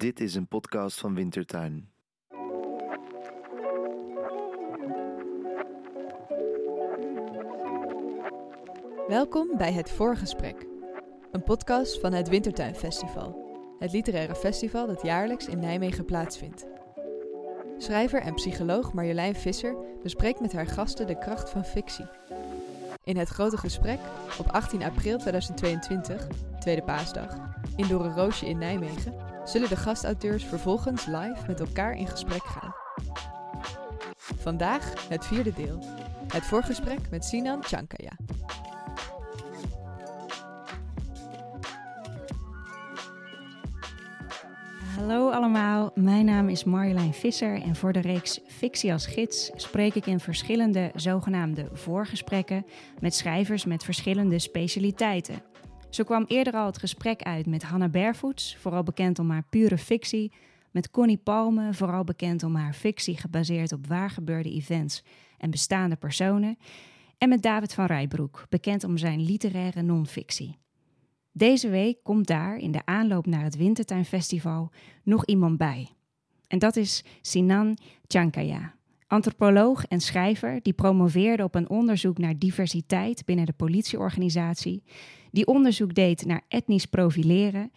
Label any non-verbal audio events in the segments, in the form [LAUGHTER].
Dit is een podcast van Wintertuin. Welkom bij Het Voorgesprek, een podcast van het Wintertuin Festival, het literaire festival dat jaarlijks in Nijmegen plaatsvindt. Schrijver en psycholoog Marjolein Visser bespreekt met haar gasten de kracht van fictie. In het grote gesprek op 18 april 2022, tweede paasdag, in Door een Roosje in Nijmegen, zullen de gastauteurs vervolgens live met elkaar in gesprek gaan. Vandaag het vierde deel, het voorgesprek met Sinan Chankaya. Hallo allemaal, mijn naam is Marjolein Visser en voor de reeks Fictie als gids spreek ik in verschillende zogenaamde voorgesprekken met schrijvers met verschillende specialiteiten. Zo kwam eerder al het gesprek uit met Hanna Bervoets, vooral bekend om haar pure fictie, met Connie Palme, vooral bekend om haar fictie gebaseerd op waargebeurde events en bestaande personen, en met David van Rijbroek, bekend om zijn literaire non-fictie. Deze week komt daar in de aanloop naar het Wintertuinfestival nog iemand bij. En dat is Sinan Chankaya, antropoloog en schrijver die promoveerde op een onderzoek naar diversiteit binnen de politieorganisatie, die onderzoek deed naar etnisch profileren,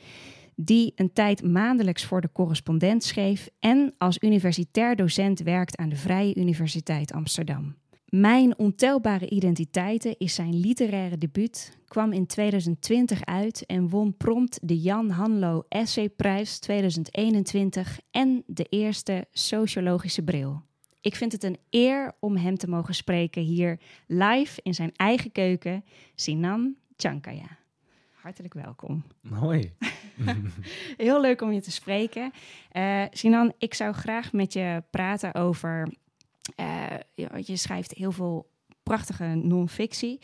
die een tijd maandelijks voor de correspondent schreef en als universitair docent werkt aan de Vrije Universiteit Amsterdam. Mijn ontelbare identiteiten is zijn literaire debuut, kwam in 2020 uit en won prompt de Jan Hanlo Essayprijs 2021 en de eerste sociologische bril. Ik vind het een eer om hem te mogen spreken hier live in zijn eigen keuken, Sinan Chankaya. Hartelijk welkom. Hoi. [LAUGHS] Heel leuk om je te spreken. Uh, Sinan, ik zou graag met je praten over uh, je schrijft heel veel prachtige non-fictie.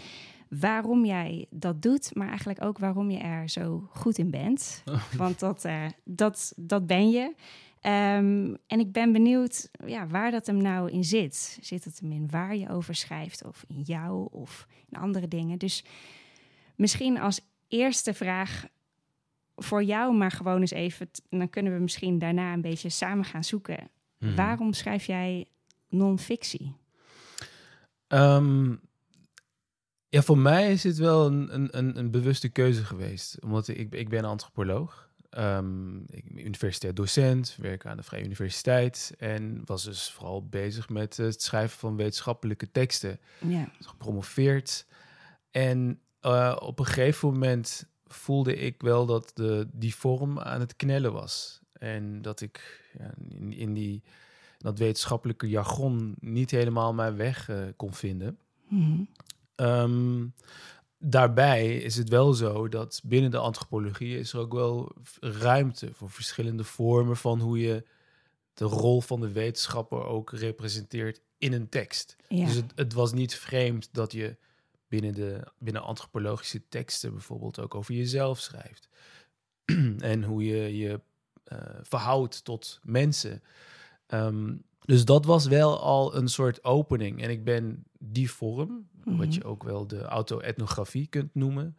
Waarom jij dat doet, maar eigenlijk ook waarom je er zo goed in bent. Want dat, uh, dat, dat ben je. Um, en ik ben benieuwd ja, waar dat hem nou in zit. Zit het hem in waar je over schrijft, of in jou, of in andere dingen? Dus misschien als eerste vraag voor jou, maar gewoon eens even. Dan kunnen we misschien daarna een beetje samen gaan zoeken. Mm -hmm. Waarom schrijf jij non-fictie? Um, ja, voor mij is het wel een, een, een bewuste keuze geweest. Omdat ik, ik ben antropoloog. Um, ik ben universitair docent, werk aan de Vrije Universiteit. En was dus vooral bezig met het schrijven van wetenschappelijke teksten. Ja. Gepromoveerd. En uh, op een gegeven moment voelde ik wel dat de, die vorm aan het knellen was. En dat ik ja, in, in die dat wetenschappelijke jargon niet helemaal mijn weg uh, kon vinden. Mm um, daarbij is het wel zo dat binnen de antropologie is er ook wel ruimte voor verschillende vormen van hoe je de rol van de wetenschapper ook representeert in een tekst. Ja. Dus het, het, was niet vreemd dat je binnen, de, binnen antropologische teksten bijvoorbeeld ook over jezelf schrijft. [CLEARS THROAT] en hoe je je uh, verhoudt tot mensen. Um, dus dat was wel al een soort opening. En ik ben die vorm, mm -hmm. wat je ook wel de auto-etnografie kunt noemen,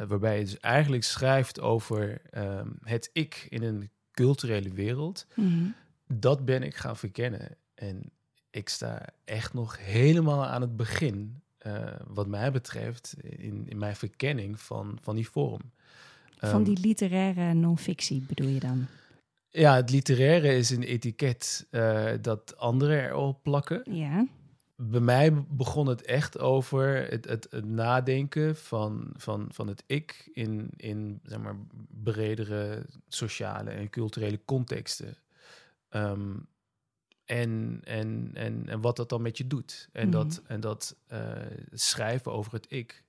uh, waarbij je dus eigenlijk schrijft over um, het ik in een culturele wereld, mm -hmm. dat ben ik gaan verkennen. En ik sta echt nog helemaal aan het begin, uh, wat mij betreft, in, in mijn verkenning van, van die vorm. Van um, die literaire non-fictie bedoel je dan? Ja, het literaire is een etiket uh, dat anderen erop plakken. Ja. Bij mij begon het echt over het, het, het nadenken van, van, van het ik in, in zeg maar, bredere sociale en culturele contexten. Um, en, en, en, en wat dat dan met je doet. En Mhm. dat, en dat uh, schrijven over het ik,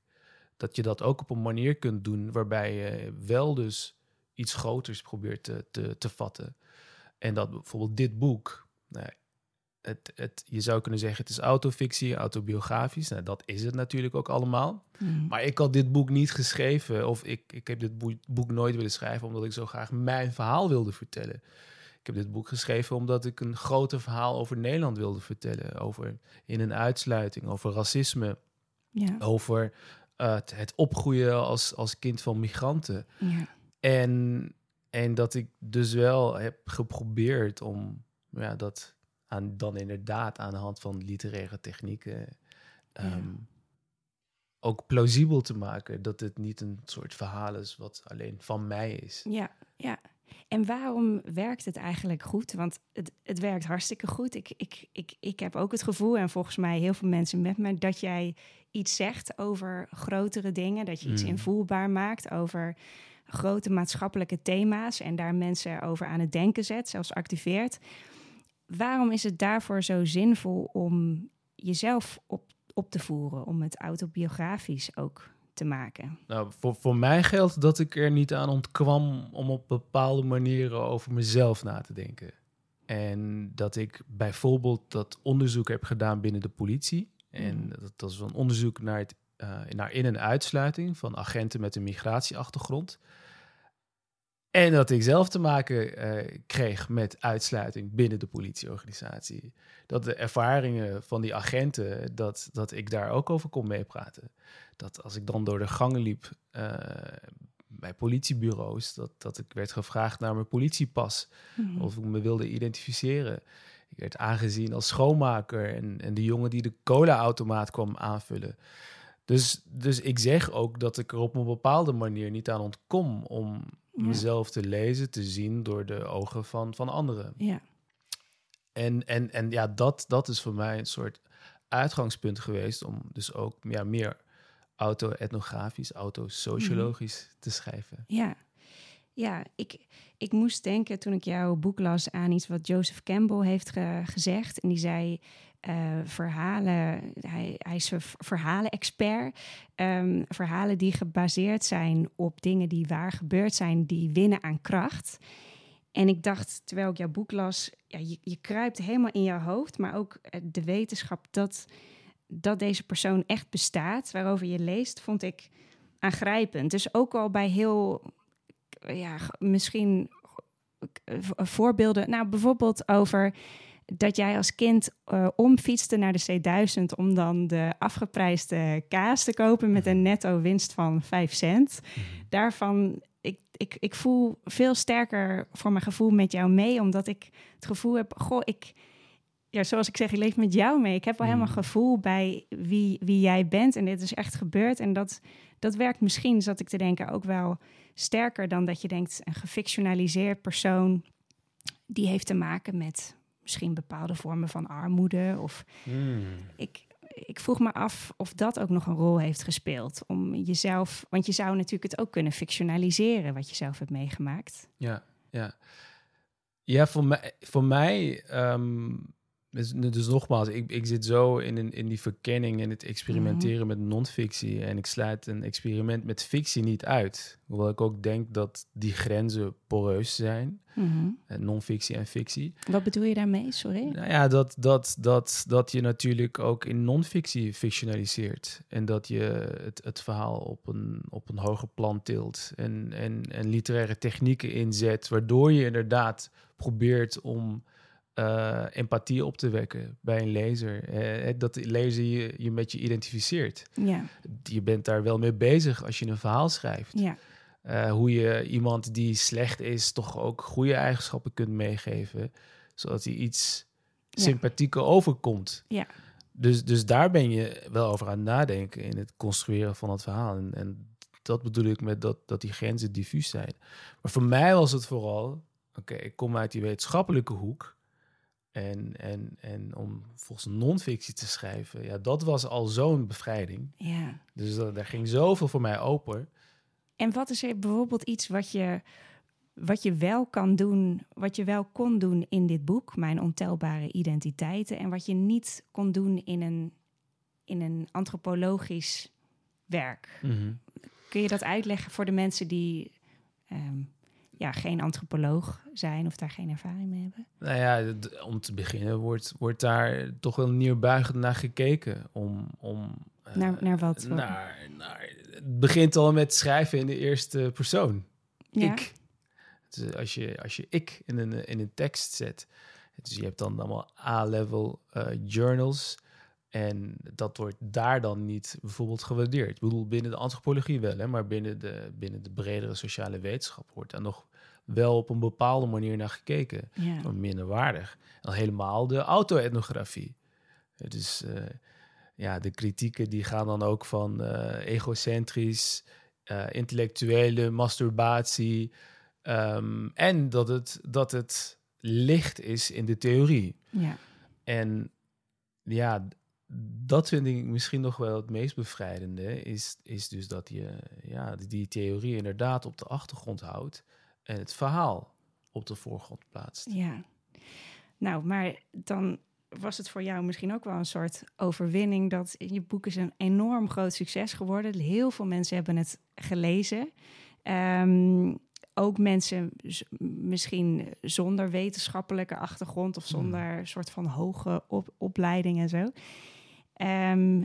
dat je dat ook op een manier kunt doen waarbij je wel dus iets groters probeert te, te, te vatten. En dat bijvoorbeeld dit boek, nou, het, het, je zou kunnen zeggen het is autofictie, autobiografisch. Nou, dat is het natuurlijk ook allemaal. Mhm. Maar ik had dit boek niet geschreven, of ik, ik heb dit boek, boek nooit willen schrijven, omdat ik zo graag mijn verhaal wilde vertellen. Ik heb dit boek geschreven omdat ik een groter verhaal over Nederland wilde vertellen. Over in- en uitsluiting, over racisme, Ja. over uh, het, het opgroeien als, als kind van migranten. ja. En, en dat ik dus wel heb geprobeerd om ja, dat aan, dan inderdaad aan de hand van literaire technieken ehm, ook plausibel te maken. Dat het niet een soort verhaal is wat alleen van mij is. Ja, ja. En waarom werkt het eigenlijk goed? Want het, het werkt hartstikke goed. Ik, ik, ik, ik heb ook het gevoel, en volgens mij heel veel mensen met me, dat jij iets zegt over grotere dingen. Dat je iets Mm. invoelbaar maakt over grote maatschappelijke thema's en daar mensen over aan het denken zet, zelfs activeert. Waarom is het daarvoor zo zinvol om jezelf op, op te voeren, om het autobiografisch ook te maken? Nou, voor, voor mij geldt dat ik er niet aan ontkwam om op bepaalde manieren over mezelf na te denken. En dat ik bijvoorbeeld dat onderzoek heb gedaan binnen de politie. En Mhm. dat, dat is een onderzoek naar, het, eh, naar in- en uitsluiting van agenten met een migratieachtergrond. En dat ik zelf te maken eh, kreeg met uitsluiting binnen de politieorganisatie. Dat de ervaringen van die agenten, dat, dat ik daar ook over kon meepraten. Dat als ik dan door de gangen liep eh, bij politiebureaus, dat, dat ik werd gevraagd naar mijn politiepas. Mhm. Of ik me wilde identificeren. Ik werd aangezien als schoonmaker en, en de jongen die de cola-automaat kwam aanvullen. Dus, dus ik zeg ook dat ik er op een bepaalde manier niet aan ontkom om Ja. mezelf te lezen, te zien door de ogen van, van anderen. Ja, En, en, en ja, dat, dat is voor mij een soort uitgangspunt geweest om dus ook ja, meer auto-etnografisch, auto-sociologisch te schrijven. ja. Ja, ik, ik moest denken toen ik jouw boek las aan iets wat Joseph Campbell heeft ge- gezegd. En die zei, eh, verhalen, hij, hij is een verhalen-expert. Ehm, verhalen die gebaseerd zijn op dingen die waar gebeurd zijn, die winnen aan kracht. En ik dacht, terwijl ik jouw boek las, ja, je, je kruipt helemaal in jouw hoofd, maar ook eh, de wetenschap dat, dat deze persoon echt bestaat, waarover je leest, vond ik aangrijpend. Dus ook al bij heel, ja, misschien voorbeelden, nou bijvoorbeeld over dat jij als kind eh, omfietste naar de C1000 om dan de afgeprijsde kaas te kopen met een netto winst van 5 cent. Daarvan, ik, ik, ik voel veel sterker voor mijn gevoel met jou mee, omdat ik het gevoel heb, goh, ik, ja, zoals ik zeg, ik leef met jou mee. Ik heb wel helemaal Mm. gevoel bij wie, wie jij bent en dit is echt gebeurd. En dat, dat werkt misschien, zat ik te denken, ook wel sterker dan dat je denkt, een gefictionaliseerd persoon, die heeft te maken met misschien bepaalde vormen van armoede. Of ik, ik vroeg me af of dat ook nog een rol heeft gespeeld. Om jezelf, want je zou natuurlijk het ook kunnen fictionaliseren, wat je zelf hebt meegemaakt. Ja, ja. Ja, voor mij, voor mij ehm, dus, dus nogmaals, ik, ik zit zo in, die verkenning en het experimenteren met non-fictie. En ik sluit een experiment met fictie niet uit. Hoewel ik ook denk dat die grenzen poreus zijn, eh, non-fictie en fictie. Wat bedoel je daarmee? Sorry. Nou ja, dat, dat, dat, dat je natuurlijk ook in non-fictie fictionaliseert. En dat je het, het verhaal op een, op een hoger plan tilt. En, en, en literaire technieken inzet, waardoor je inderdaad probeert om eh, empathie op te wekken bij een lezer. Eh, dat de lezer je, je met je identificeert. Ja, Je bent daar wel mee bezig als je een verhaal schrijft. ja, Eh, hoe je iemand die slecht is toch ook goede eigenschappen kunt meegeven, zodat hij iets Ja. sympathieker overkomt. Ja. Dus, dus daar ben je wel over aan het nadenken in het construeren van het verhaal. En, en dat bedoel ik met dat, dat die grenzen diffuus zijn. Maar voor mij was het vooral, oké, ik kom uit die wetenschappelijke hoek. En, en, en om volgens non-fictie te schrijven, ja, dat was al zo'n bevrijding. ja. Dus dat, daar ging zoveel voor mij open. En wat is er bijvoorbeeld iets wat je, wat je wel kan doen, wat je wel kon doen in dit boek, Mijn Ontelbare Identiteiten, en wat je niet kon doen in een, in een antropologisch werk? Kun je dat uitleggen voor de mensen die ehm, ja, geen antropoloog zijn of daar geen ervaring mee hebben? Nou ja, om te beginnen wordt, wordt daar toch wel neerbuigend naar gekeken. Om, om, eh, Naar, naar wat? naar, naar- het begint al met schrijven in de eerste persoon. ja? Ik. Dus als, je, als je ik in een, in een tekst zet. Dus je hebt dan allemaal A-level eh, journals. En dat wordt daar dan niet bijvoorbeeld gewaardeerd. Ik bedoel, binnen de antropologie wel, hè, maar binnen de, binnen de bredere sociale wetenschap wordt daar nog wel op een bepaalde manier naar gekeken. Ja. Minderwaardig. En helemaal de auto-etnografie. Het is, eh, ja, de kritieken die gaan dan ook van eh, egocentrisch, eh, intellectuele masturbatie. ehm, en dat het, dat het licht is in de theorie. ja. En ja, dat vind ik misschien nog wel het meest bevrijdende. Is, is dus dat je ja, die- die theorie inderdaad op de achtergrond houdt. En het verhaal op de voorgrond plaatst. Ja. Nou, maar dan was het voor jou misschien ook wel een soort overwinning dat je boek is een enorm groot succes geworden. Heel veel mensen hebben het gelezen. Ehm, ook mensen misschien zonder wetenschappelijke achtergrond of zonder soort van hoge op- opleiding en zo. Ehm,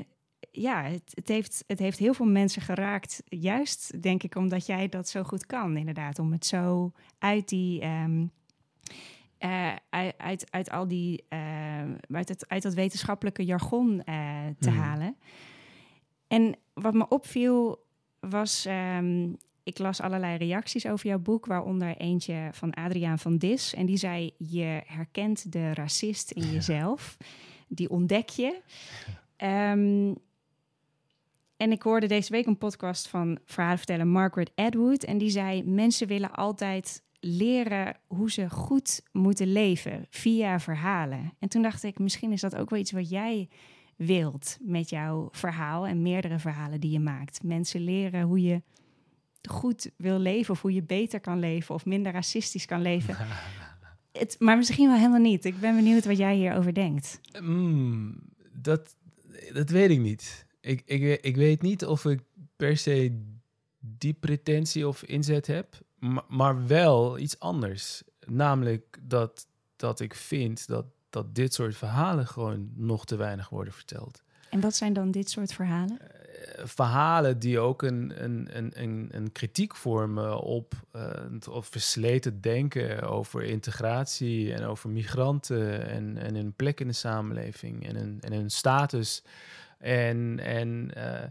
ja, het, het, heeft, het heeft heel veel mensen geraakt. Juist, denk ik, omdat jij dat zo goed kan, inderdaad. Om het zo uit die. ehm, eh, uit, uit, uit al die. eh, uit, het, uit dat wetenschappelijke jargon eh, te Mhm. halen. En wat me opviel was. ehm, ik las allerlei reacties over jouw boek, waaronder eentje van Adriaan van Dis. En die zei: Je herkent de racist in jezelf. Die ontdek je. [LAUGHS] Ehm, en ik hoorde deze week een podcast van verhalenverteller Margaret Atwood. En die zei: Mensen willen altijd leren hoe ze goed moeten leven via verhalen. En toen dacht ik: Misschien is dat ook wel iets wat jij wilt met jouw verhaal en meerdere verhalen die je maakt. Mensen leren hoe je goed wil leven, of hoe je beter kan leven, of minder racistisch kan leven. [LAUGHS] Het, maar misschien wel helemaal niet. Ik ben benieuwd wat jij hierover denkt. Mm, dat, dat weet ik niet. Ik, ik, ik weet niet of ik per se die pretentie of inzet heb, maar, maar wel iets anders. Namelijk dat, dat ik vind dat, dat dit soort verhalen gewoon nog te weinig worden verteld. En wat zijn dan dit soort verhalen? Verhalen die ook een, een, een, een, een kritiek vormen op eh, het of versleten denken over integratie en over migranten en, en hun plek in de samenleving en hun, en hun status. En, en eh,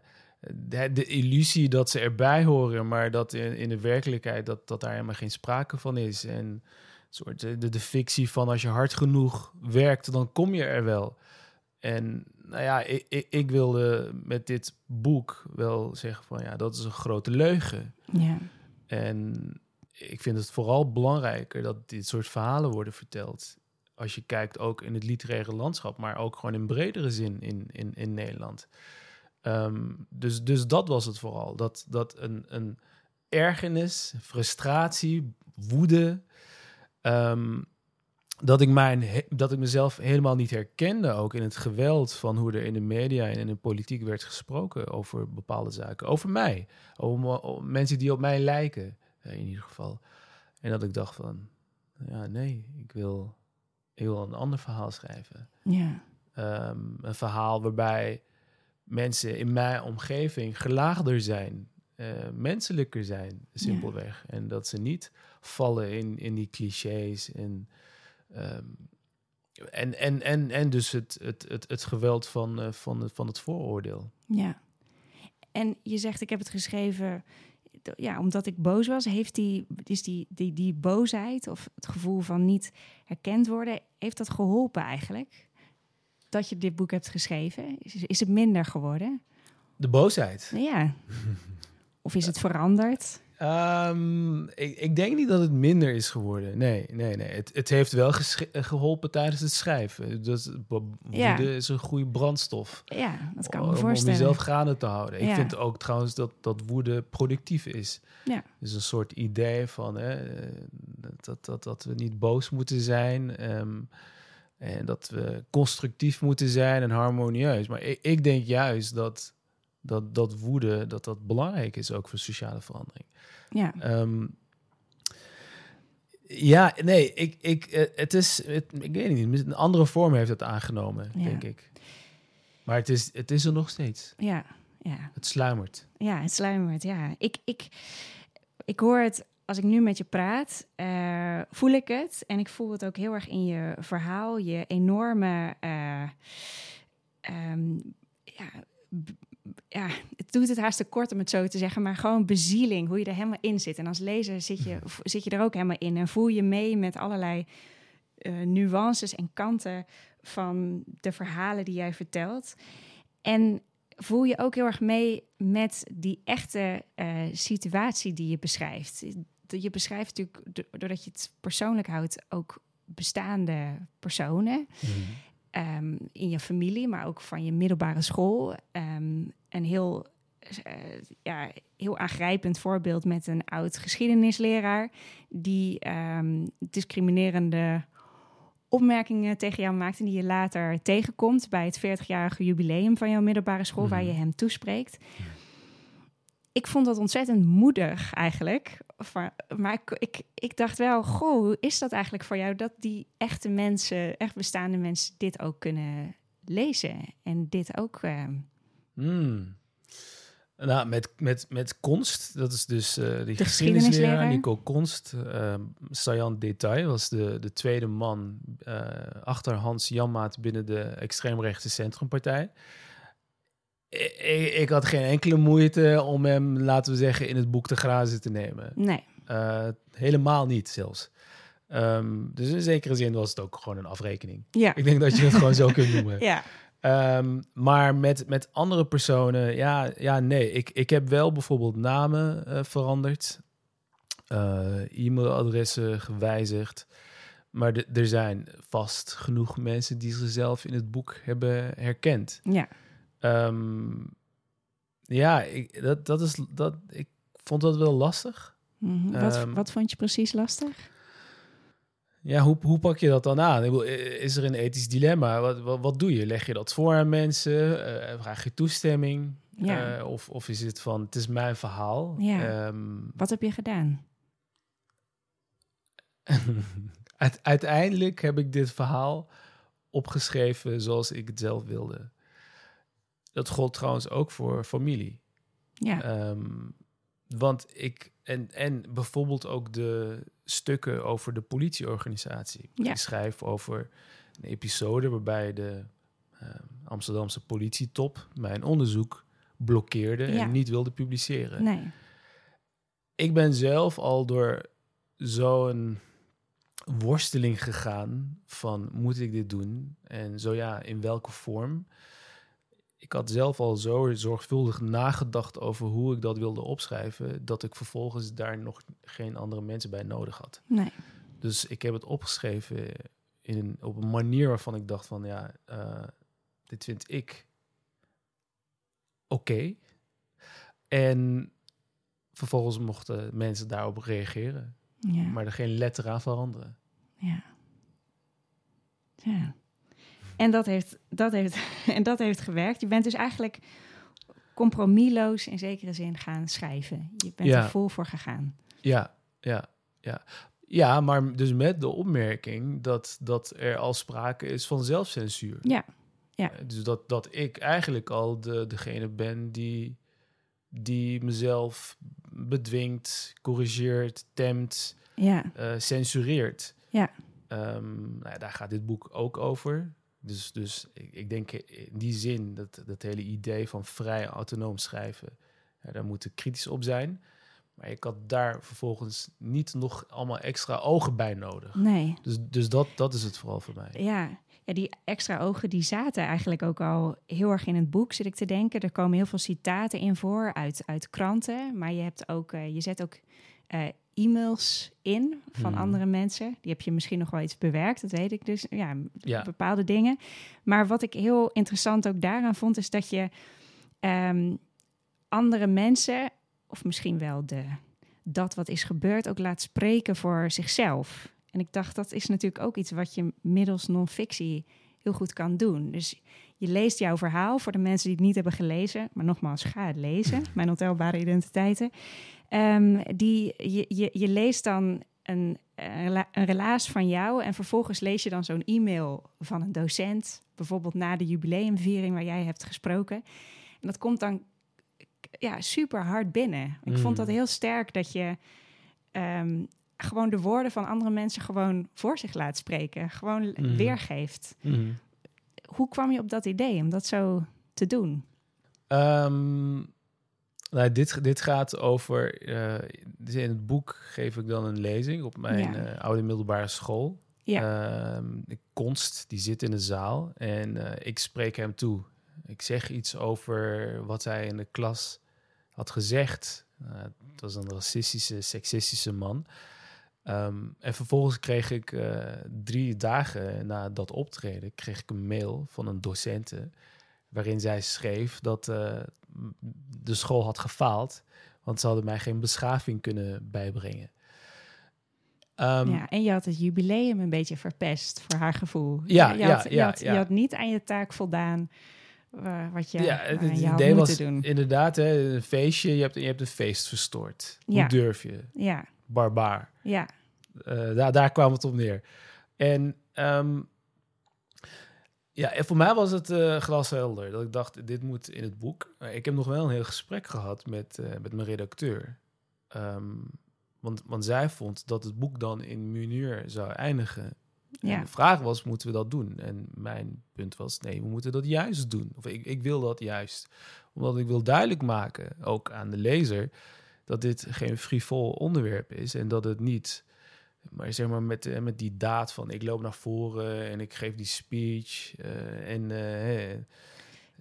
de, illusie dat ze erbij horen, maar dat in, in de werkelijkheid dat, dat daar helemaal geen sprake van is. En soort eh, de, de fictie van als je hard genoeg werkt, dan kom je er wel. En nou ja, ik, ik, ik wilde met dit boek wel zeggen van ja, dat is een grote leugen. Ja, En ik vind het vooral belangrijker dat dit soort verhalen worden verteld. Als je kijkt ook in het literaire landschap, maar ook gewoon in bredere zin in, in, in Nederland. Ehm, dus, dus dat was het vooral. Dat, dat een, een ergernis, frustratie, woede. ehm, dat ik, mijn, dat ik mezelf helemaal niet herkende, ook in het geweld van hoe er in de media en in de politiek werd gesproken over bepaalde zaken. Over mij, over, me- over mensen die op mij lijken, eh, in ieder geval. En dat ik dacht van, ja, nee, ik wil, ik wil een ander verhaal schrijven. ja, Ehm, een verhaal waarbij mensen in mijn omgeving gelaagder zijn, eh, menselijker zijn, simpelweg. En dat ze niet vallen in, in die clichés en, ehm, en, en, en, en dus het, het, het, het geweld van, eh, van, het, van het vooroordeel. ja. En je zegt, ik heb het geschreven ja, omdat ik boos was. Heeft die, is die, die, die boosheid of het gevoel van niet herkend worden, heeft dat geholpen eigenlijk? Dat je dit boek hebt geschreven? Is, is het minder geworden? De boosheid. Ja. [LAUGHS] Of is het veranderd? Ehm, ik, ik denk niet dat het minder is geworden. Nee, nee, nee. Het, het heeft wel eh, geholpen tijdens het schrijven. Dus woede Ja. is een goede brandstof. Ja, dat kan om, me om voorstellen. jezelf gaande te houden. Ik vind ook trouwens dat, dat woede productief is. Ja. Dus een soort idee van hè, dat, dat, dat we niet boos moeten zijn. ehm, en dat we constructief moeten zijn en harmonieus. Maar ik, ik denk juist dat, dat, dat woede dat dat belangrijk is ook voor sociale verandering. Ja, Ehm, ja, nee, ik, ik, eh, het is, het, ik weet niet, met een andere vorm heeft het aangenomen, Ja. denk ik. Maar het is, het is er nog steeds. ja, ja. Het sluimert. Ja, het sluimert, ja. Ik, ik, ik hoor het, als ik nu met je praat, eh, voel ik het. En ik voel het ook heel erg in je verhaal. Je enorme, eh, ehm, ja, ja, het doet het haast te kort om het zo te zeggen, maar gewoon bezieling, hoe je er helemaal in zit. En als lezer zit je, [LAUGHS] zit je er ook helemaal in en voel je mee met allerlei uh, nuances en kanten van de verhalen die jij vertelt. En voel je ook heel erg mee met die echte uh, situatie die je beschrijft. Je beschrijft natuurlijk, doordat je het persoonlijk houdt, ook bestaande personen. Um, in je familie, maar ook van je middelbare school. Um, een heel, uh, ja, heel aangrijpend voorbeeld met een oud geschiedenisleraar die um, discriminerende opmerkingen tegen jou maakt en die je later tegenkomt bij het 40-jarige jubileum van jouw middelbare school, waar je hem toespreekt. Ik vond dat ontzettend moedig eigenlijk. Maar ik, ik, ik dacht wel, goh, hoe is dat eigenlijk voor jou dat die echte mensen, echt bestaande mensen, dit ook kunnen lezen en dit ook. Uh... Mm. Nou, met, met, met Konst, dat is dus uh, die de geschiedenisleraar Nico Konst. Uh, Sajan Detail was de, de tweede man uh, achter Hans Janmaat binnen de extreemrechtse Centrumpartij. Ik, ik, had geen enkele moeite om hem, laten we zeggen, in het boek te grazen te nemen. Nee. Uh, helemaal niet zelfs. Um, dus in zekere zin was het ook gewoon een afrekening. Ja. Ik denk dat je het gewoon zo kunt noemen. [LAUGHS] Ja. Um, maar met, met andere personen, ja, ja nee. Ik, ik heb wel bijvoorbeeld namen uh, veranderd. Uh, e-mailadressen gewijzigd. Maar er zijn vast genoeg mensen die zichzelf in het boek hebben herkend. Ja. Um, ja, ik, dat, dat is, dat, ik vond dat wel lastig. Mm -hmm. wat, um, wat vond je precies lastig? Ja, hoe, hoe pak je dat dan aan? Is er een ethisch dilemma? Wat, wat, wat doe je? Leg je dat voor aan mensen? Uh, vraag je toestemming? Ja. Uh, of, of is het van, het is mijn verhaal? Ja. Um, wat heb je gedaan? [LAUGHS] Uiteindelijk heb ik dit verhaal opgeschreven zoals ik het zelf wilde. Dat gold trouwens ook voor familie. Ja. Um, want ik, en, en bijvoorbeeld ook de stukken over de politieorganisatie. Ja. Ik schrijf over een episode waarbij de uh, Amsterdamse politietop mijn onderzoek blokkeerde Ja. en niet wilde publiceren. Nee. Ik ben zelf al door zo'n worsteling gegaan van moet ik dit doen? En zo ja, in welke vorm? Ik had zelf al zo zorgvuldig nagedacht over hoe ik dat wilde opschrijven, dat ik vervolgens daar nog geen andere mensen bij nodig had. Nee. Dus ik heb het opgeschreven in een, op een manier waarvan ik dacht van ja, uh, dit vind ik oké. Okay. En vervolgens mochten mensen daarop reageren. Ja. Maar er geen letter aan veranderen. Ja. Ja. En dat heeft, dat heeft, [LAUGHS] en dat heeft gewerkt. Je bent dus eigenlijk compromisloos in zekere zin gaan schrijven. Je bent Ja. er vol voor gegaan. Ja, ja, ja. Ja, maar dus met de opmerking dat, dat er al sprake is van zelfcensuur. Ja, ja. Eh, Dus dat, dat ik eigenlijk al de, degene ben die, die mezelf bedwingt, corrigeert, temt, Ja, eh, censureert. Ja. Ehm, nou ja, daar gaat dit boek ook over. Dus, dus ik, ik denk in die zin, dat, dat hele idee van vrij autonoom schrijven, ja, daar moeten kritisch op zijn. Maar ik had daar vervolgens niet nog allemaal extra ogen bij nodig. nee. Dus, dus dat, dat is het vooral voor mij. Ja. ja, die extra ogen die zaten eigenlijk ook al heel erg in het boek, zit ik te denken. Er komen heel veel citaten in voor uit, uit kranten. Maar je, hebt ook, eh, je zet ook eh, e-mails in van Mhm. andere mensen. Die heb je misschien nog wel iets bewerkt, dat weet ik dus. Ja, Ja. bepaalde dingen. Maar wat ik heel interessant ook daaraan vond, is dat je ehm, andere mensen, of misschien wel de, dat wat is gebeurd, ook laat spreken voor zichzelf. En ik dacht, dat is natuurlijk ook iets wat je middels non-fictie heel goed kan doen. Dus je leest jouw verhaal voor de mensen die het niet hebben gelezen. Maar nogmaals, ga het lezen. [LAUGHS] Mijn ontelbare identiteiten. Ehm, die, je, je, je leest dan een, een, rela- een relaas van jou. En vervolgens lees je dan zo'n e-mail van een docent. Bijvoorbeeld na de jubileumviering waar jij hebt gesproken. En dat komt dan ja, super hard binnen. Ik vond dat Mm. heel sterk dat je ehm, gewoon de woorden van andere mensen gewoon voor zich laat spreken. Gewoon Mhm. weergeeft. Mhm. Hoe kwam je op dat idee om dat zo te doen? Ehm, nou, dit, dit gaat over. eh, dus in het boek geef ik dan een lezing op mijn Ja. eh, oude middelbare school. Ja. Ehm, de konst die zit in de zaal en eh, ik spreek hem toe. Ik zeg iets over wat hij in de klas had gezegd. Het was een racistische, seksistische man. Ehm, en vervolgens kreeg ik eh, drie dagen na dat optreden kreeg ik een mail van een docente waarin zij schreef dat eh, de school had gefaald, want ze hadden mij geen beschaving kunnen bijbrengen. Ehm, ja, en je had het jubileum een beetje verpest voor haar gevoel. Ja, je, ja, had, je, ja, had, ja. je had niet aan je taak voldaan wa- wat je, Ja, het, je idee was doen. inderdaad hè, een feestje. Je hebt, je hebt een feest verstoord. Ja. Hoe durf je? Ja, Barbaar. ja, Eh, daar, daar kwam het op neer. En ehm, ja, en voor mij was het eh glashelder. Dat ik dacht, dit moet in het boek. Maar ik heb nog wel een heel gesprek gehad met, eh, met mijn redacteur. Ehm, want, want zij vond dat het boek dan in Munir zou eindigen. En de vraag was, moeten we dat doen? En mijn punt was, nee, we moeten dat juist doen. Of ik, ik wil dat juist. Omdat ik wil duidelijk maken, ook aan de lezer, dat dit geen frivol onderwerp is. En dat het niet, maar zeg maar met, eh, met die daad van ik loop naar voren en ik geef die speech. eh, en eh,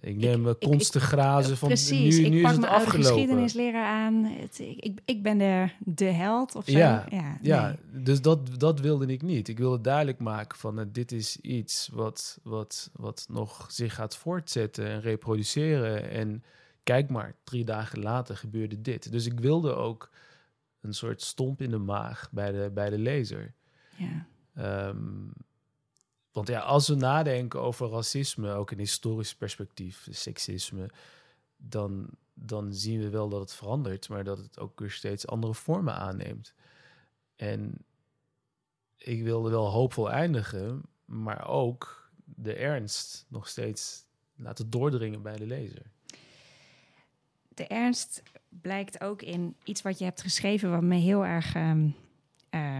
ik neem ik, ik- konst te grazen van Precies, nu, ik nu pak is het mijn geschiedenisleraar aan. Het, ik, ik, ben de, de held of zo. Ja, ja, dus dat, dat wilde ik niet. Ik wilde duidelijk maken van dit is iets wat, wat, wat nog zich gaat voortzetten en reproduceren. En kijk maar, drie dagen later gebeurde dit. Dus ik wilde ook een soort stomp in de maag bij de, bij de lezer. ja. Ehm, want ja, als we nadenken over racisme, ook in historisch perspectief, seksisme, dan, dan zien we wel dat het verandert, maar dat het ook weer steeds andere vormen aanneemt. En ik wilde wel hoopvol eindigen, maar ook de ernst nog steeds laten doordringen bij de lezer. De ernst blijkt ook in iets wat je hebt geschreven, wat me heel erg, ehm, eh,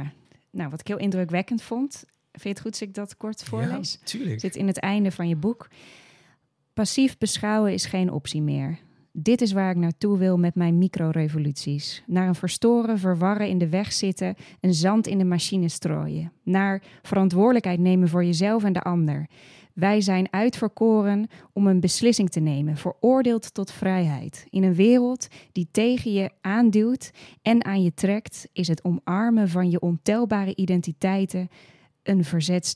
nou, wat ik heel indrukwekkend vond. Vind je het goed als ik dat kort voorlees? Ja, tuurlijk. zit in het einde van je boek. Passief beschouwen is geen optie meer. Dit is waar ik naartoe wil met mijn microrevoluties. Naar een verstoren, verwarren, in de weg zitten, een zand in de machine strooien. Naar verantwoordelijkheid nemen voor jezelf en de ander. Wij zijn uitverkoren om een beslissing te nemen, veroordeeld tot vrijheid. In een wereld die tegen je aanduwt en aan je trekt, is het omarmen van je ontelbare identiteiten een verzet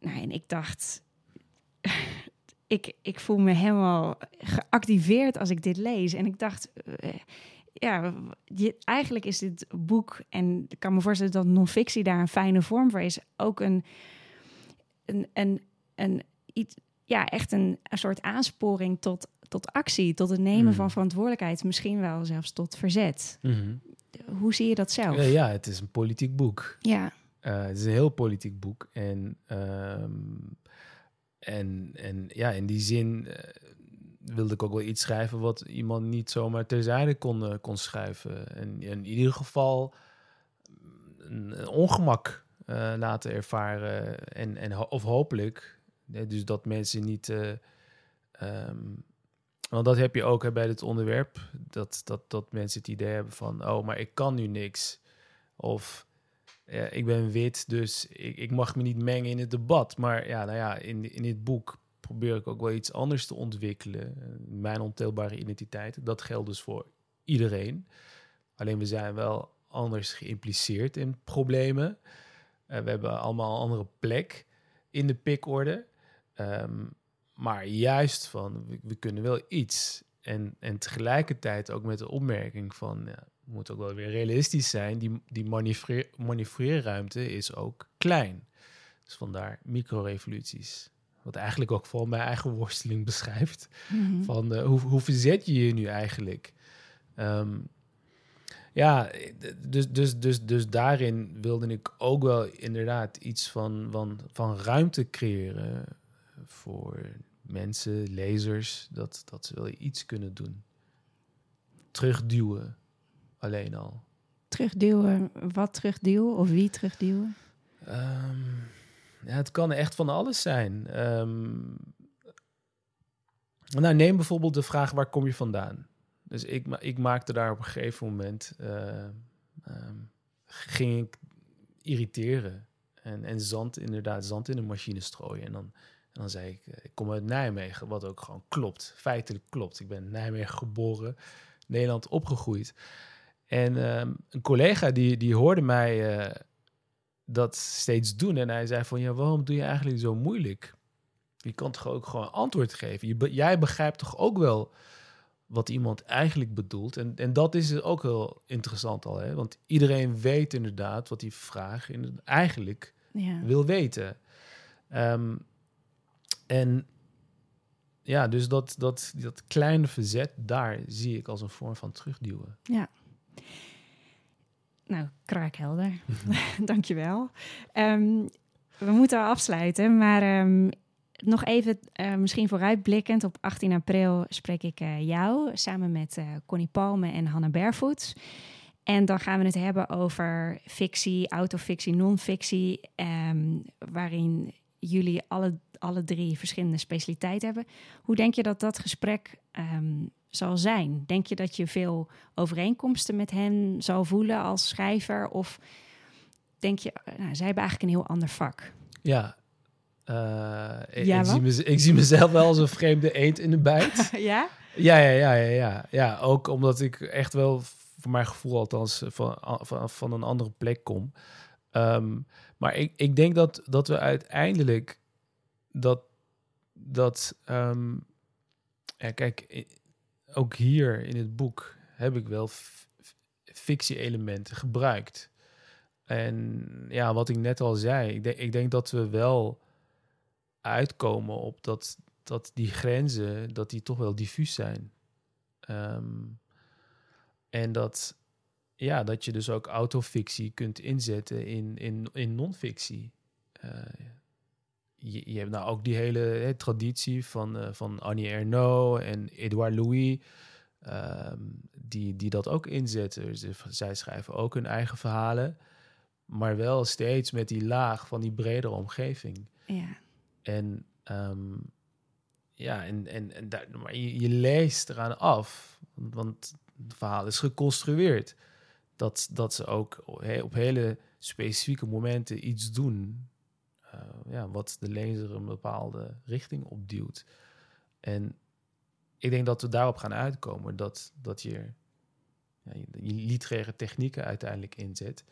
Nou, en ik dacht, [LAUGHS] ik, ik voel me helemaal geactiveerd als ik dit lees. En ik dacht, eh, ja, je, eigenlijk is dit boek, en ik kan me voorstellen dat non-fictie daar een fijne vorm voor is, ook een, een, een, een iets, ja, echt een, een soort aansporing tot, tot actie, tot het nemen Mm. van verantwoordelijkheid, misschien wel zelfs tot verzet. Mhm. Hoe zie je dat zelf? Ja, ja, het is een politiek boek. ja. Eh, het is een heel politiek boek. En, ehm, en, en ja, in die zin eh, wilde ik ook wel iets schrijven wat iemand niet zomaar terzijde kon, eh, kon schrijven. En in ieder geval een, een ongemak eh, laten ervaren. En, en, of hopelijk, dus dat mensen niet. eh, ehm, want dat heb je ook bij dit onderwerp. Dat, dat, dat mensen het idee hebben van: oh, maar ik kan nu niks. Of ik ben wit, dus ik, ik mag me niet mengen in het debat. Maar ja, nou ja, in, in dit boek probeer ik ook wel iets anders te ontwikkelen. Eh, Mijn ontelbare identiteit. Dat geldt dus voor iedereen. Alleen we zijn wel anders geïmpliceerd in problemen. Eh, we hebben allemaal een andere plek in de pikorde. Ehm, maar juist van, we, we kunnen wel iets. En, en tegelijkertijd ook met de opmerking van, ja, we moeten ook wel weer realistisch zijn. Die, die manoeuvreer- manoeuvreerruimte is ook klein. Dus vandaar microrevoluties. Wat eigenlijk ook vooral mijn eigen worsteling beschrijft. Mhm. Van eh, hoe, hoe verzet je je nu eigenlijk? Ehm, ja, dus, dus, dus, dus daarin wilde ik ook wel inderdaad iets van, van, van ruimte creëren voor mensen, lezers, dat, dat ze wel iets kunnen doen. Terugduwen, alleen al. Terugduwen, wat terugduwen of wie terugduwen? Ehm, ja, het kan echt van alles zijn. Ehm, nou, neem bijvoorbeeld de vraag: waar kom je vandaan? Dus ik, ik maakte daar op een gegeven moment. eh, ehm, ging ik irriteren. En, en zand, inderdaad, zand in de machine strooien. En dan, en dan zei ik: eh, ik kom uit Nijmegen, wat ook gewoon klopt. Feitelijk klopt. Ik ben in Nijmegen geboren, Nederland opgegroeid. En ehm, een collega die, die hoorde mij eh, dat steeds doen. En hij zei van, ja, waarom doe je eigenlijk zo moeilijk? Je kan toch ook gewoon antwoord geven? Je jij begrijpt toch ook wel wat iemand eigenlijk bedoelt? En, en dat is ook heel interessant al, hè? Want iedereen weet inderdaad wat die vraag in- eigenlijk Ja. wil weten. Ehm, en ja, dus dat, dat, dat kleine verzet, daar zie ik als een vorm van terugduwen. Nou, kraakhelder. [LAUGHS] [LAUGHS] Dankjewel. Ehm we moeten afsluiten, maar ehm, nog even eh, misschien vooruitblikkend. Op 18 april spreek ik eh, jou samen met eh, Connie Palme en Hanna Barefoots. En dan gaan we het hebben over fictie, autofictie, non-fictie, ehm, waarin jullie alle, alle drie verschillende specialiteiten hebben. Hoe denk je dat dat gesprek ehm, zal zijn? Denk je dat je veel overeenkomsten met hen zal voelen als schrijver? Of denk je, nou, zij hebben eigenlijk een heel ander vak? Ja, ik, Ja, ik, zie ik zie mezelf wel als een vreemde eend in de bijt. [LAUGHS] ja? ja, ja, ja, ja, ja. Ja, ook omdat ik echt wel, voor mijn gevoel althans, van, van, van een andere plek kom. Ehm, maar ik, ik denk dat, dat we uiteindelijk dat, dat ehm, ja, kijk, ook hier in het boek heb ik wel fictie-elementen gebruikt. En ja, wat ik net al zei, ik denk, ik denk dat we wel uitkomen op dat, dat die grenzen, dat die toch wel diffuus zijn. Ehm, en dat, ja, dat je dus ook autofictie kunt inzetten in, in, in non-fictie. Eh, je, je hebt nou ook die hele hè, traditie van, eh, van Annie Ernaux en Edouard Louis, ehm, die, die dat ook inzetten. Ze- zij schrijven ook hun eigen verhalen, maar wel steeds met die laag van die bredere omgeving. Ja. En ehm, ja, en, en, en daar, maar je, leest eraan af, want het verhaal is geconstrueerd. Dat, dat ze ook op hele specifieke momenten iets doen. eh, ja, wat de lezer een bepaalde richting opduwt. En ik denk dat we daarop gaan uitkomen. Dat, dat je, ja, je, je literaire technieken uiteindelijk inzet.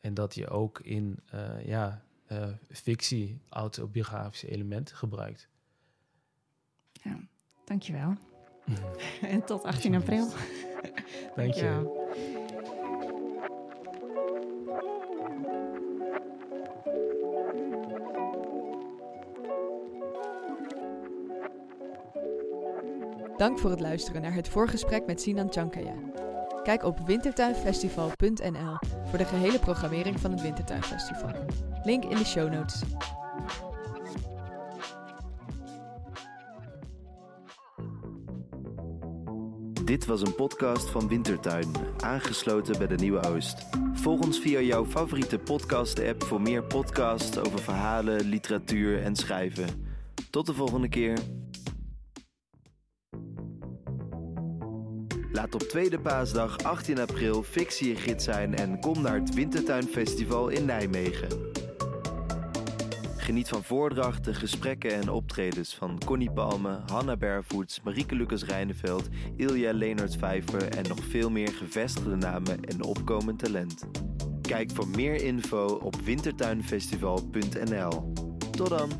En dat je ook in eh, ja, eh, fictie, autobiografische elementen gebruikt. ja. Dankjewel. [LAUGHS] en tot 18 april. [LAUGHS] Dank je. Dank voor het luisteren naar het voorgesprek met Sinan Chankaya. Kijk op wintertuinfestival.nl voor de gehele programmering van het Wintertuinfestival. Link in de show notes. Dit was een podcast van Wintertuin, aangesloten bij de Nieuwe Oost. Volg ons via jouw favoriete podcast-app voor meer podcasts over verhalen, literatuur en schrijven. Tot de volgende keer. Laat op tweede paasdag 18 april fictie je gids zijn en kom naar het Wintertuinfestival in Nijmegen. Geniet van voordrachten, gesprekken en optredens van Connie Palme, Hanna Barefoots, Marieke Lucas Rijneveld, Ilja Leonard Vijver en nog veel meer gevestigde namen en opkomend talent. Kijk voor meer info op wintertuinfestival.nl. Tot dan!